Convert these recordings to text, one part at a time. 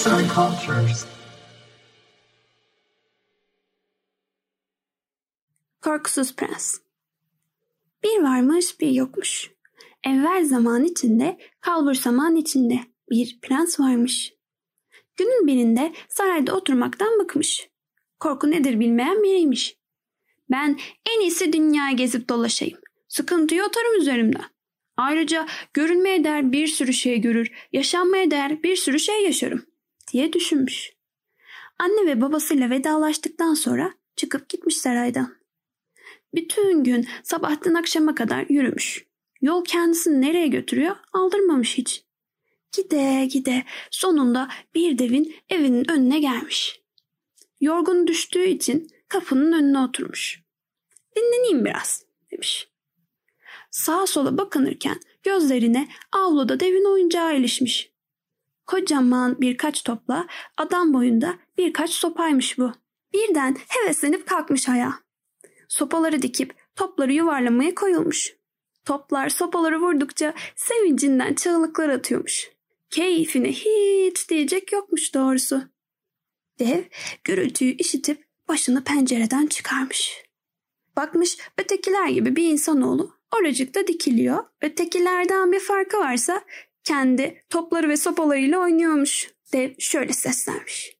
Arts and Cultures. Korkusuz Prens Bir varmış bir yokmuş. Evvel zaman içinde, kalbur zaman içinde bir prens varmış. Günün birinde sarayda oturmaktan bıkmış. Korku nedir bilmeyen biriymiş. Ben en iyisi dünyayı gezip dolaşayım. Sıkıntıyı atarım üzerimden. Ayrıca görülmeye değer bir sürü şey görür, yaşanmaya değer bir sürü şey yaşarım diye düşünmüş. Anne ve babasıyla vedalaştıktan sonra çıkıp gitmiş saraydan. Bütün gün sabahtan akşama kadar yürümüş. Yol kendisini nereye götürüyor aldırmamış hiç. Gide gide sonunda bir devin evinin önüne gelmiş. Yorgun düştüğü için kapının önüne oturmuş. Dinleneyim biraz demiş. Sağa sola bakınırken gözlerine avluda devin oyuncağı ilişmiş. Kocaman birkaç topla adam boyunda birkaç sopaymış bu. Birden heveslenip kalkmış ayağa. Sopaları dikip topları yuvarlamaya koyulmuş. Toplar sopaları vurdukça sevincinden çığlıklar atıyormuş. Keyfine hiç diyecek yokmuş doğrusu. Dev gürültüyü işitip başını pencereden çıkarmış. Bakmış ötekiler gibi bir insanoğlu oracıkta dikiliyor. Ötekilerden bir farkı varsa kendi topları ve sopalarıyla oynuyormuş. Dev şöyle seslenmiş.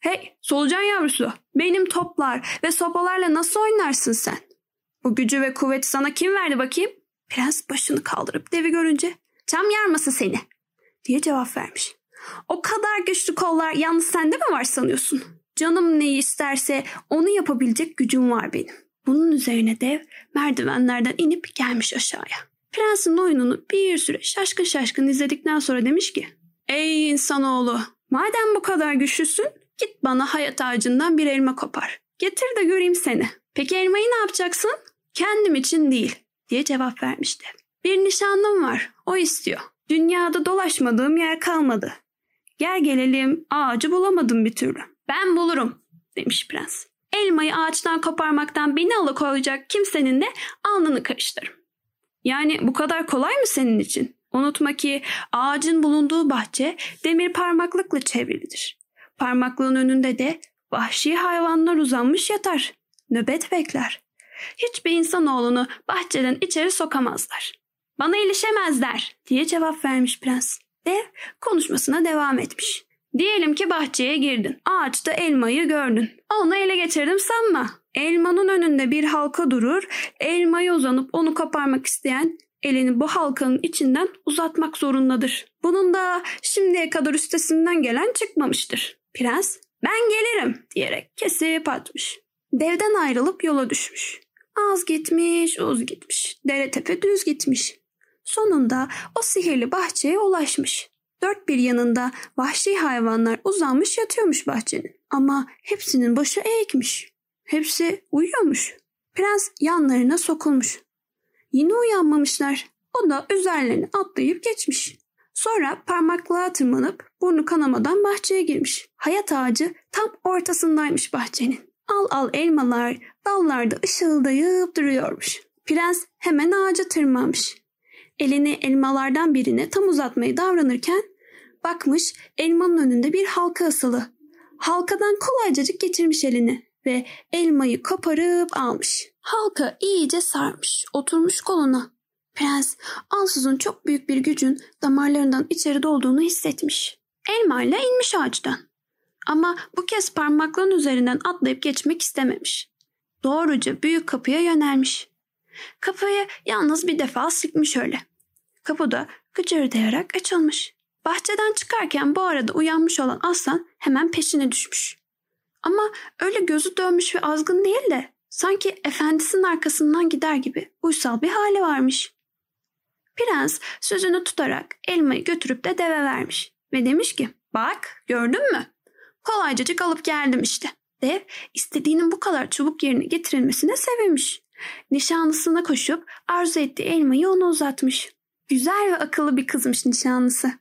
Hey solucan yavrusu benim toplar ve sopalarla nasıl oynarsın sen? Bu gücü ve kuvveti sana kim verdi bakayım? Prens başını kaldırıp devi görünce çam yarması seni diye cevap vermiş. O kadar güçlü kollar yalnız sende mi var sanıyorsun? Canım neyi isterse onu yapabilecek gücüm var benim. Bunun üzerine dev merdivenlerden inip gelmiş aşağıya. Prensin oyununu bir süre şaşkın şaşkın izledikten sonra demiş ki Ey insanoğlu madem bu kadar güçlüsün git bana hayat ağacından bir elma kopar. Getir de göreyim seni. Peki elmayı ne yapacaksın? Kendim için değil diye cevap vermişti. Bir nişanlım var o istiyor. Dünyada dolaşmadığım yer kalmadı. Gel gelelim ağacı bulamadım bir türlü. Ben bulurum demiş prens. Elmayı ağaçtan koparmaktan beni alıkoyacak kimsenin de alnını karıştırırım. Yani bu kadar kolay mı senin için? Unutma ki ağacın bulunduğu bahçe demir parmaklıkla çevrilidir. Parmaklığın önünde de vahşi hayvanlar uzanmış yatar. Nöbet bekler. Hiçbir insanoğlunu bahçeden içeri sokamazlar. Bana ilişemezler diye cevap vermiş prens. Dev konuşmasına devam etmiş. Diyelim ki bahçeye girdin. Ağaçta elmayı gördün. Onu ele geçirdim sanma. Elmanın önünde bir halka durur. Elmayı uzanıp onu koparmak isteyen elini bu halkanın içinden uzatmak zorundadır. Bunun da şimdiye kadar üstesinden gelen çıkmamıştır. Prens ben gelirim diyerek kesip atmış. Devden ayrılıp yola düşmüş. Az gitmiş, uz gitmiş. Dere tepe düz gitmiş. Sonunda o sihirli bahçeye ulaşmış. Dört bir yanında vahşi hayvanlar uzanmış yatıyormuş bahçenin. Ama hepsinin başı eğikmiş. Hepsi uyuyormuş. Prens yanlarına sokulmuş. Yine uyanmamışlar. O da üzerlerine atlayıp geçmiş. Sonra parmaklığa tırmanıp burnu kanamadan bahçeye girmiş. Hayat ağacı tam ortasındaymış bahçenin. Al al elmalar dallarda ışıldayıp duruyormuş. Prens hemen ağaca tırmanmış. Elini elmalardan birine tam uzatmayı davranırken bakmış elmanın önünde bir halka asılı. Halkadan kolaycacık geçirmiş elini ve elmayı koparıp almış. Halka iyice sarmış, oturmuş koluna. Prens ansızın çok büyük bir gücün damarlarından içeri dolduğunu hissetmiş. Elmayla inmiş ağaçtan. Ama bu kez parmaklığın üzerinden atlayıp geçmek istememiş. Doğruca büyük kapıya yönelmiş. Kapıyı yalnız bir defa sıkmış öyle. Kapı da gıcırdayarak açılmış. Bahçeden çıkarken bu arada uyanmış olan aslan hemen peşine düşmüş. Ama öyle gözü dönmüş ve azgın değil de sanki efendisinin arkasından gider gibi uysal bir hali varmış. Prens sözünü tutarak elmayı götürüp de deve vermiş ve demiş ki bak gördün mü? Kolaycacık alıp geldim işte. Dev istediğinin bu kadar çabuk yerine getirilmesine sevinmiş. Nişanlısına koşup arzu ettiği elmayı ona uzatmış. Güzel ve akıllı bir kızmış nişanlısı.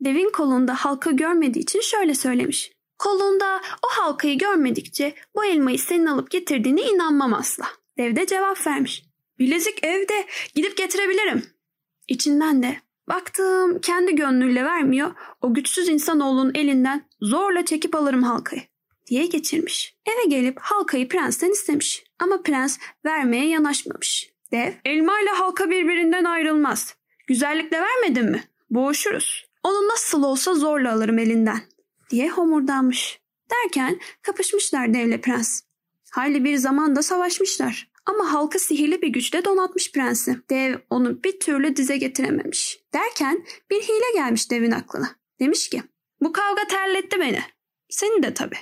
Devin kolunda halka görmediği için şöyle söylemiş. Kolunda o halkayı görmedikçe bu elmayı senin alıp getirdiğine inanmam asla. Dev de cevap vermiş. Bilezik evde gidip getirebilirim. İçinden de Baktım kendi gönlüyle vermiyor. O güçsüz insanoğlunun elinden zorla çekip alırım halkayı diye geçirmiş. Eve gelip halkayı prensten istemiş. Ama prens vermeye yanaşmamış. Dev, elma ile halka birbirinden ayrılmaz. Güzellikle vermedin mi? Boğuşuruz. Onu nasıl olsa zorla alırım elinden diye homurdanmış. Derken kapışmışlar devle prens. Hayli bir zamanda savaşmışlar. Ama halkı sihirli bir güçle donatmış prensi. Dev onu bir türlü dize getirememiş. Derken bir hile gelmiş devin aklına. Demiş ki bu kavga terletti beni. Seni de tabii.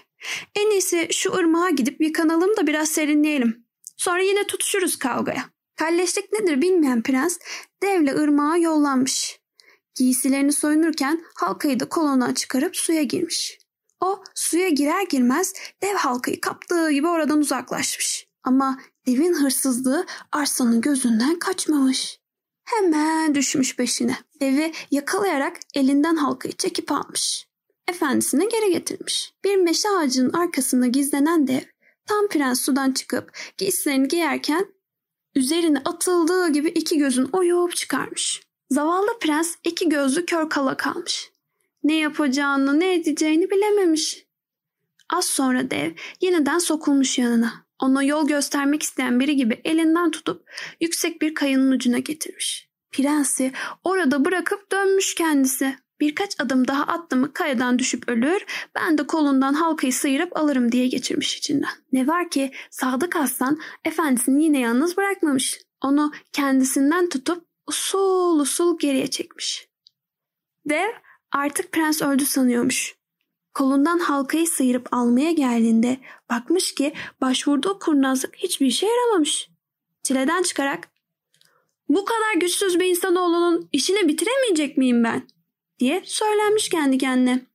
En iyisi şu ırmağa gidip yıkanalım da biraz serinleyelim. Sonra yine tutuşuruz kavgaya. Kalleşlik nedir bilmeyen prens devle ırmağa yollanmış. Giysilerini soyunurken halkayı da kolondan çıkarıp suya girmiş. O suya girer girmez dev halkayı kaptığı gibi oradan uzaklaşmış. Ama devin hırsızlığı arsanın gözünden kaçmamış. Hemen düşmüş peşine. Devi yakalayarak elinden halkayı çekip almış. Efendisine geri getirmiş. Bir meşe ağacının arkasında gizlenen dev tam prens sudan çıkıp giysilerini giyerken üzerine atıldığı gibi iki gözün oyup çıkarmış. Zavallı prens iki gözlü kör kala kalmış. Ne yapacağını ne edeceğini bilememiş. Az sonra dev yeniden sokulmuş yanına. Ona yol göstermek isteyen biri gibi elinden tutup yüksek bir kayının ucuna getirmiş. Prensi orada bırakıp dönmüş kendisi. Birkaç adım daha attı mı kayadan düşüp ölür, ben de kolundan halkayı sıyırıp alırım diye geçirmiş içinden. Ne var ki Sadık Aslan efendisini yine yalnız bırakmamış. Onu kendisinden tutup usul usul geriye çekmiş. Dev artık prens öldü sanıyormuş. Kolundan halkayı sıyırıp almaya geldiğinde bakmış ki başvurduğu kurnazlık hiçbir işe yaramamış. Çileden çıkarak bu kadar güçsüz bir insanoğlunun işini bitiremeyecek miyim ben? diye söylenmiş kendi kendine.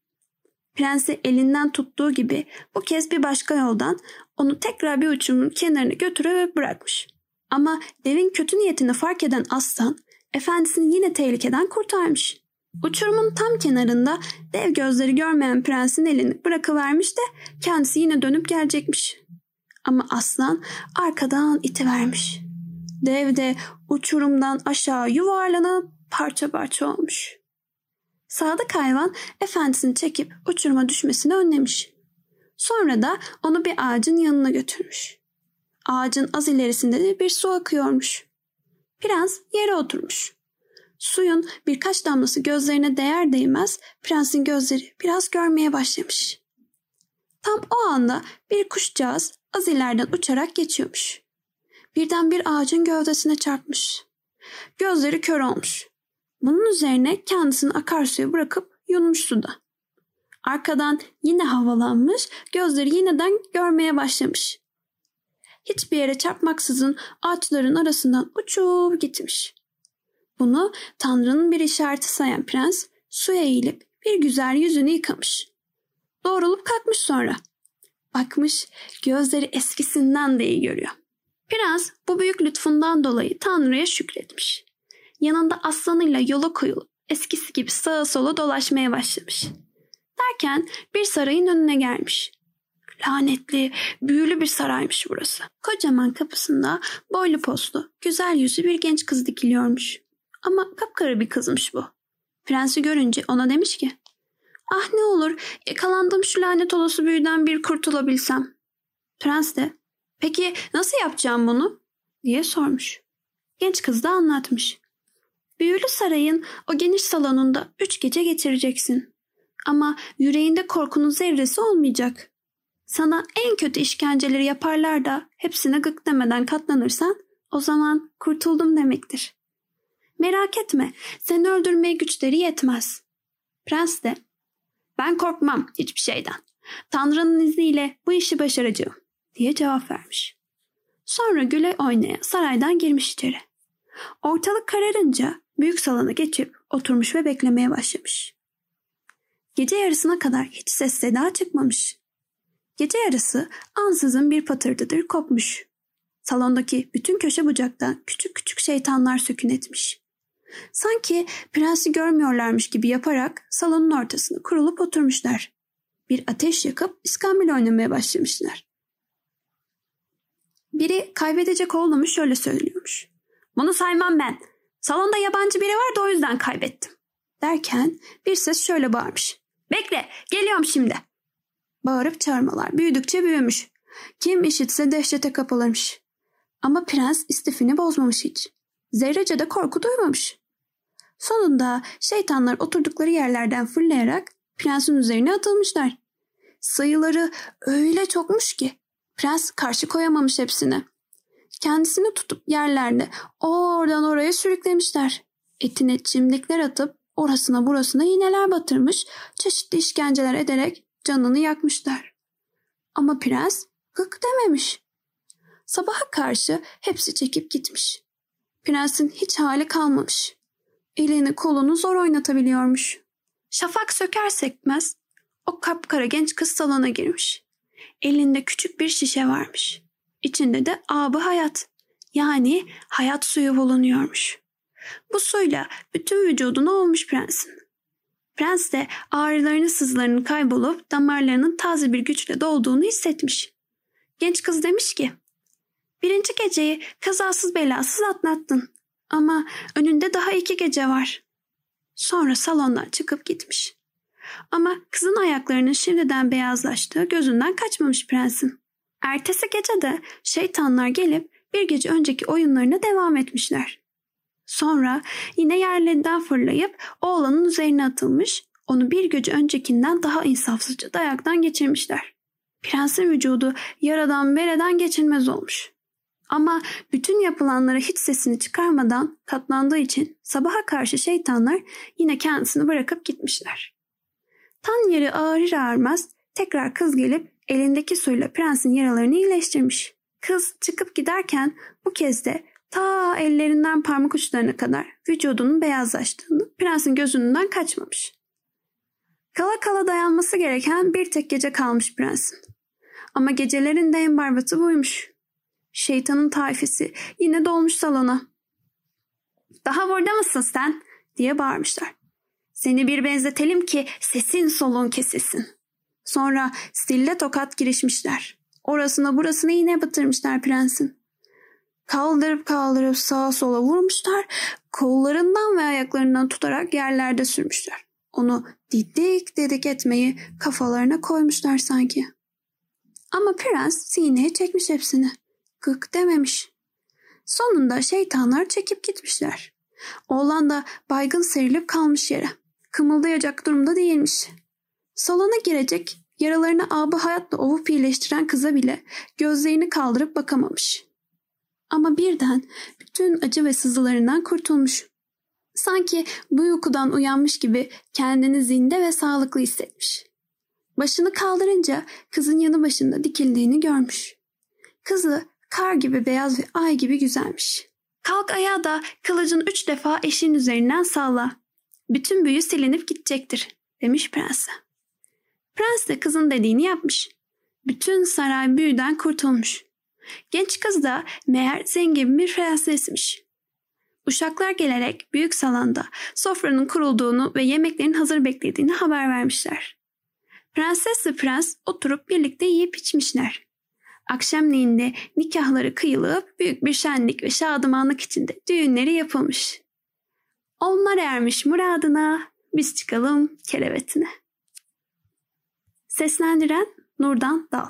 Prensi elinden tuttuğu gibi bu kez bir başka yoldan onu tekrar bir uçurumun kenarına götürüp bırakmış. Ama devin kötü niyetini fark eden aslan efendisini yine tehlikeden kurtarmış. Uçurumun tam kenarında dev gözleri görmeyen prensin elini bırakıvermiş de kendisi yine dönüp gelecekmiş. Ama aslan arkadan iti vermiş. Dev de uçurumdan aşağı yuvarlanıp parça parça olmuş. Sadık hayvan efendisini çekip uçuruma düşmesini önlemiş. Sonra da onu bir ağacın yanına götürmüş. Ağacın az ilerisinde de bir su akıyormuş. Prens yere oturmuş. Suyun birkaç damlası gözlerine değer değmez prensin gözleri biraz görmeye başlamış. Tam o anda bir kuşcağız az ileriden uçarak geçiyormuş. Birden bir ağacın gövdesine çarpmış. Gözleri kör olmuş. Bunun üzerine kendisini akarsuya bırakıp yunmuş suda. Arkadan yine havalanmış, gözleri yeniden görmeye başlamış. Hiçbir yere çarpmaksızın ağaçların arasından uçup gitmiş. Bunu Tanrı'nın bir işareti sayan prens suya eğilip bir güzel yüzünü yıkamış. Doğrulup kalkmış sonra. Bakmış gözleri eskisinden de iyi görüyor. Prens bu büyük lütfundan dolayı Tanrı'ya şükretmiş. Yanında aslanıyla yola koyulup eskisi gibi sağa sola dolaşmaya başlamış. Derken bir sarayın önüne gelmiş. Lanetli, büyülü bir saraymış burası. Kocaman kapısında boylu postlu, güzel yüzlü bir genç kız dikiliyormuş. Ama kapkara bir kızmış bu. Prensi görünce ona demiş ki Ah ne olur yakalandığım şu lanet olası büyüden bir kurtulabilsem. Prens de peki nasıl yapacağım bunu diye sormuş. Genç kız da anlatmış. Büyülü sarayın o geniş salonunda üç gece geçireceksin. Ama yüreğinde korkunun zerresi olmayacak. Sana en kötü işkenceleri yaparlar da hepsine gık demeden katlanırsan o zaman kurtuldum demektir. Merak etme, seni öldürmeye güçleri yetmez. Prens de, ben korkmam hiçbir şeyden. Tanrı'nın izniyle bu işi başaracağım diye cevap vermiş. Sonra güle oynaya saraydan girmiş içeri. Ortalık kararınca büyük salona geçip oturmuş ve beklemeye başlamış. Gece yarısına kadar hiç ses seda çıkmamış. Gece yarısı ansızın bir patırtıdır kopmuş. Salondaki bütün köşe bucakta küçük küçük şeytanlar sökün etmiş. Sanki prensi görmüyorlarmış gibi yaparak salonun ortasına kurulup oturmuşlar. Bir ateş yakıp iskambil oynamaya başlamışlar. Biri kaybedecek olduğumu şöyle söylüyormuş. Bunu saymam ben. Salonda yabancı biri var da o yüzden kaybettim. Derken bir ses şöyle bağırmış. Bekle geliyorum şimdi. Bağırıp çağırmalar büyüdükçe büyümüş. Kim işitse dehşete kapılırmış. Ama prens istifini bozmamış hiç. Zerrece de korku duymamış. Sonunda şeytanlar oturdukları yerlerden fırlayarak prensin üzerine atılmışlar. Sayıları öyle çokmuş ki prens karşı koyamamış hepsine. Kendisini tutup yerlerde oradan oraya sürüklemişler. Etine çimdikler atıp orasına burasına iğneler batırmış, çeşitli işkenceler ederek canını yakmışlar. Ama prens gık dememiş. Sabaha karşı hepsi çekip gitmiş. Prensin hiç hali kalmamış. Elini kolunu zor oynatabiliyormuş. Şafak söker sekmez o kapkara genç kız salona girmiş. Elinde küçük bir şişe varmış. İçinde de abı hayat yani hayat suyu bulunuyormuş. Bu suyla bütün vücudunu olmuş prensin. Prens de ağrılarının sızlarının kaybolup damarlarının taze bir güçle dolduğunu hissetmiş. Genç kız demiş ki, birinci geceyi kazasız belasız atlattın ama önünde daha iki gece var. Sonra salondan çıkıp gitmiş. Ama kızın ayaklarının şimdiden beyazlaştığı gözünden kaçmamış prensin. Ertesi gece de şeytanlar gelip bir gece önceki oyunlarına devam etmişler. Sonra yine yerlerinden fırlayıp oğlanın üzerine atılmış, onu bir gece öncekinden daha insafsızca dayaktan geçirmişler. Prensin vücudu yaradan bereden geçilmez olmuş. Ama bütün yapılanlara hiç sesini çıkarmadan katlandığı için sabaha karşı şeytanlar yine kendisini bırakıp gitmişler. Tan yeri ağrır ağırmaz tekrar kız gelip elindeki suyla prensin yaralarını iyileştirmiş. Kız çıkıp giderken bu kez de ta ellerinden parmak uçlarına kadar vücudunun beyazlaştığını prensin gözünden kaçmamış. Kala kala dayanması gereken bir tek gece kalmış prensin. Ama gecelerin de en barbatı buymuş. Şeytanın tayfesi yine dolmuş salona. Daha burada mısın sen? diye bağırmışlar. Seni bir benzetelim ki sesin solun kesilsin. Sonra stille tokat girişmişler. Orasına burasına iğne batırmışlar prensin. Kaldırıp kaldırıp sağa sola vurmuşlar. Kollarından ve ayaklarından tutarak yerlerde sürmüşler. Onu didik dedik etmeyi kafalarına koymuşlar sanki. Ama prens sineye çekmiş hepsini. Gık dememiş. Sonunda şeytanlar çekip gitmişler. Oğlan da baygın serilip kalmış yere. Kımıldayacak durumda değilmiş. Salona girecek, yaralarını abı hayatla ovup iyileştiren kıza bile gözlerini kaldırıp bakamamış. Ama birden bütün acı ve sızılarından kurtulmuş. Sanki bu uykudan uyanmış gibi kendini zinde ve sağlıklı hissetmiş. Başını kaldırınca kızın yanı başında dikildiğini görmüş. Kızı kar gibi beyaz ve ay gibi güzelmiş. Kalk ayağa da kılıcın üç defa eşin üzerinden salla. Bütün büyü silinip gidecektir demiş prense. Prens de kızın dediğini yapmış. Bütün saray büyüden kurtulmuş. Genç kız da meğer zengin bir prensesmiş. Uşaklar gelerek büyük salonda sofranın kurulduğunu ve yemeklerin hazır beklediğini haber vermişler. Prenses ve prens oturup birlikte yiyip içmişler. Akşamleyin nikahları kıyılıp büyük bir şenlik ve şadımanlık içinde düğünleri yapılmış. Onlar ermiş muradına, biz çıkalım kerevetine. Seslendiren Nurdan Dal